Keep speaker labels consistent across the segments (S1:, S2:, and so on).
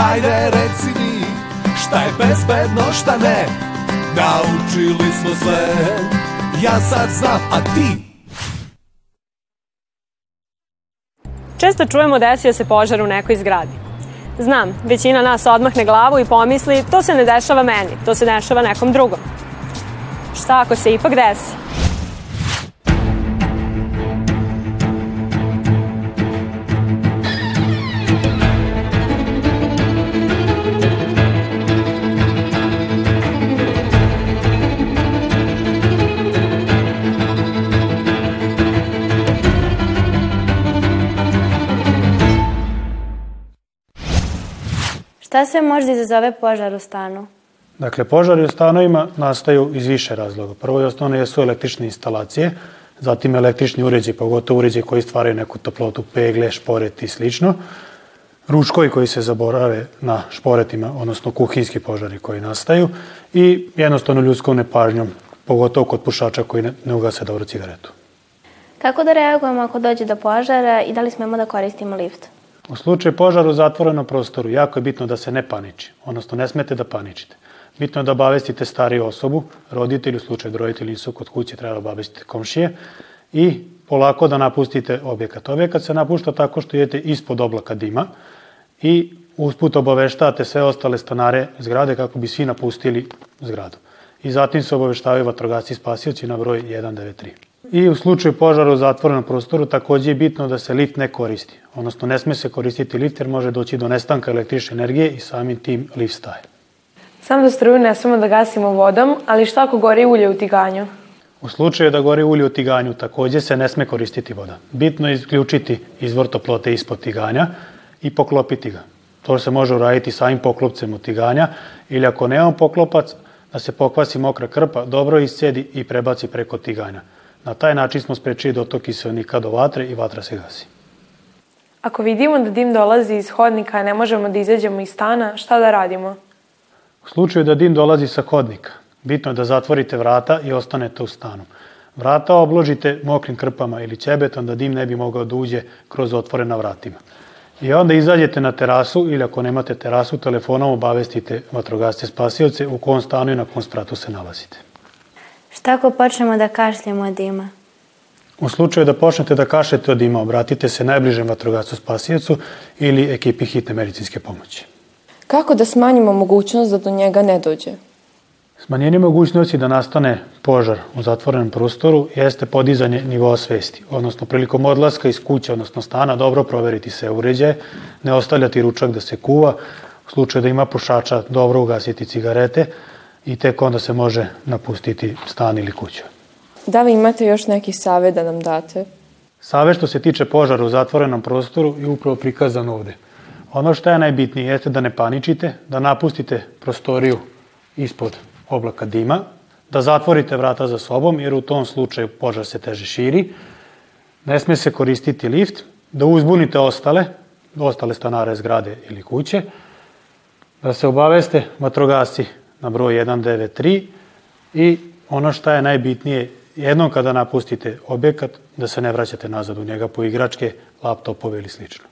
S1: Hajde reci mi šta je bezbedno šta ne Naučili smo sve Ja sad znam, a ti
S2: Često čujemo desio se požar u nekoj zgradi. Znam, većina nas odmahne glavu i pomisli to se ne dešava meni, to se dešava nekom drugom. Šta ako se ipak desi?
S3: Šta sve može da izazove požar u stanu?
S4: Dakle, požari u stanovima nastaju iz više razloga. Prvo i osnovno jesu električne instalacije, zatim električni uređaj, pogotovo uređaj koji stvaraju neku toplotu, pegle, šporet i slično. Ručkovi koji se zaborave na šporetima, odnosno kuhinski požari koji nastaju i jednostavno ljudskom nepažnjom, pogotovo kod pušača koji ne, ne ugase dobro cigaretu.
S3: Kako da reagujemo ako dođe do požara i da li smemo da koristimo lift?
S4: U slučaju požara u zatvorenom prostoru jako je bitno da se ne paniči, odnosno ne smete da paničite. Bitno je da obavestite stariju osobu, roditelju, u slučaju da roditelji nisu kod kuće, treba da obavestite komšije i polako da napustite objekat. Objekat se napušta tako što idete ispod oblaka dima i usput obaveštate sve ostale stanare zgrade kako bi svi napustili zgradu. I zatim se obaveštavaju vatrogasci spasioci na broj 193. I u slučaju požara u zatvorenom prostoru takođe je bitno da se lift ne koristi. Odnosno ne sme se koristiti lift jer može doći do nestanka električne energije i samim tim lift staje.
S5: Sam da struju ne smemo da gasimo vodom, ali šta ako gori ulje u tiganju?
S4: U slučaju da gori ulje u tiganju takođe se ne sme koristiti voda. Bitno je isključiti izvor toplote ispod tiganja i poklopiti ga. To se može uraditi samim poklopcem od tiganja ili ako nemamo poklopac, da se pokvasi mokra krpa, dobro iscedi i prebaci preko tiganja. Na taj način smo sprečili dotok kiselnika do vatre i vatra se gasi.
S5: Ako vidimo da dim dolazi iz hodnika, a ne možemo da izađemo iz stana, šta da radimo?
S4: U slučaju da dim dolazi sa hodnika, bitno je da zatvorite vrata i ostanete u stanu. Vrata obložite mokrim krpama ili ćebetom da dim ne bi mogao da uđe kroz otvorena vratima. I onda izađete na terasu ili ako nemate terasu, telefonom obavestite vatrogasce spasioce u kom stanu i na kom spratu se nalazite.
S3: Šta ako počnemo da kašljemo od dima?
S4: U slučaju da počnete da kašete od dima, obratite se najbližem vatrogascu spasiocu ili ekipi hitne medicinske pomoći.
S5: Kako da smanjimo mogućnost da do njega ne dođe?
S4: Smanjenje mogućnosti da nastane požar u zatvorenom prostoru jeste podizanje nivoa svesti, odnosno prilikom odlaska iz kuće, odnosno stana, dobro proveriti sve uređaje, ne ostavljati ručak da se kuva, u slučaju da ima pušača, dobro ugasiti cigarete i tek onda se može napustiti stan ili kuću.
S5: Da li imate još neki savjet da nam date?
S4: Save što se tiče požara u zatvorenom prostoru je upravo prikazan ovde. Ono što je najbitnije jeste da ne paničite, da napustite prostoriju ispod oblaka dima, da zatvorite vrata za sobom, jer u tom slučaju požar se teže širi, ne sme se koristiti lift, da uzbunite ostale, ostale stanare zgrade ili kuće, da se obaveste vatrogasci na broj 193 i ono što je najbitnije, jednom kada napustite objekat, da se ne vraćate nazad u njega po igračke, laptopove ili slično.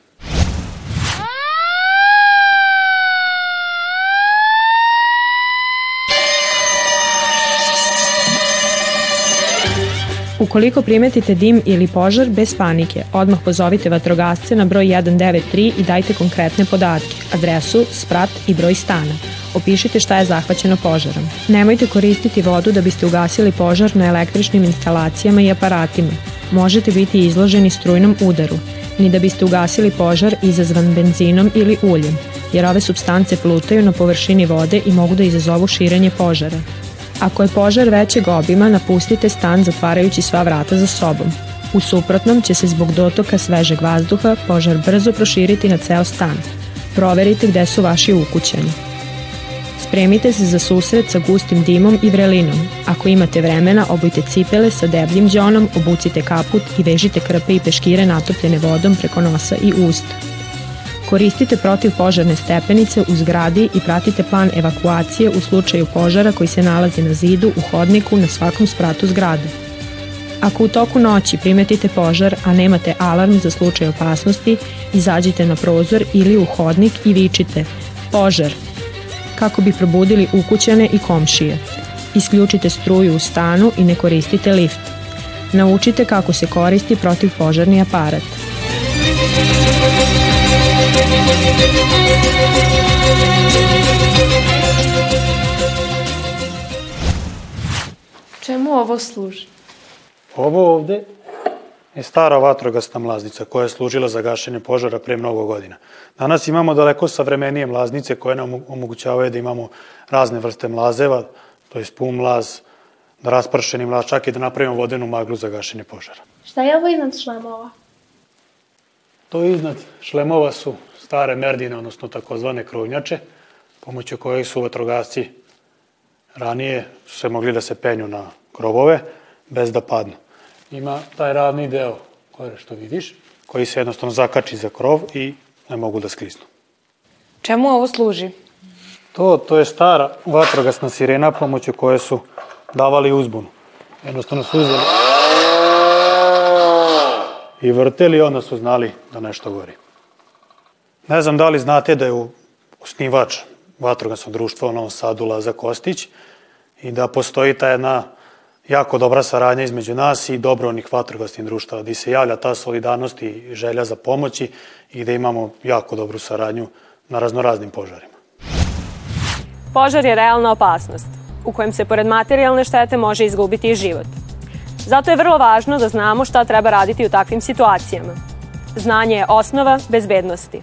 S2: Ukoliko primetite dim ili požar, bez panike, odmah pozovite vatrogasce na broj 193 i dajte konkretne podatke, adresu, sprat i broj stana. Opišite šta je zahvaćeno požarom. Nemojte koristiti vodu da biste ugasili požar na električnim instalacijama i aparatima. Možete biti izloženi strujnom udaru, ni da biste ugasili požar izazvan benzinom ili uljem, jer ove substance plutaju na površini vode i mogu da izazovu širenje požara. Ako je požar većeg obima, napustite stan zatvarajući sva vrata za sobom. U suprotnom će se zbog dotoka svežeg vazduha požar brzo proširiti na ceo stan. Proverite gde su vaši ukućani. Spremite se za susret sa gustim dimom i vrelinom. Ako imate vremena, obujte cipele sa debljim džonom, obucite kaput i vežite krpe i peškire natopljene vodom preko nosa i usta. Koristite protivpožarne stepenice u zgradi i pratite plan evakuacije u slučaju požara koji se nalazi na zidu, u hodniku, na svakom spratu zgrade. Ako u toku noći primetite požar, a nemate alarm za slučaj opasnosti, izađite na prozor ili u hodnik i vičite Požar. Kako bi probudili ukućane i komšije. Isključite struju u stanu i ne koristite lift. Naučite kako se koristi protivpožarni aparat.
S5: Čemu ovo služi?
S4: Ovo ovde je stara vatrogasna mlaznica koja je služila za gašenje požara pre mnogo godina. Danas imamo daleko savremenije mlaznice koje nam omogućavaju da imamo razne vrste mlazeva, to je spum mlaz, da raspršeni mlaz, čak i da napravimo vodenu maglu za gašenje požara.
S3: Šta je ovo iznad šlemova?
S4: To iznad šlemova su stare merdine, odnosno takozvane krunjače, pomoću kojih su vatrogasci ranije su se mogli da se penju na krovove bez da padnu. Ima taj ravni deo koje što vidiš, koji se jednostavno zakači za krov i ne mogu da sklisnu.
S5: Čemu ovo služi?
S4: To, to je stara vatrogasna sirena pomoću koje su davali uzbunu. Jednostavno su uzeli i vrteli, onda su znali da nešto gori. Ne znam da li znate da je osnivač vatrogasnog društva u Novom Sadu Laza Kostić i da postoji ta jedna jako dobra saradnja između nas i dobrovoljnih vatrogasnih društava, gde se javlja ta solidarnost i želja za pomoći i da imamo jako dobru saradnju na raznoraznim požarima.
S2: Požar je realna opasnost, u kojem se pored materijalne štete može izgubiti i život. Zato je vrlo važno da znamo šta treba raditi u takvim situacijama. Znanje je osnova bezbednosti.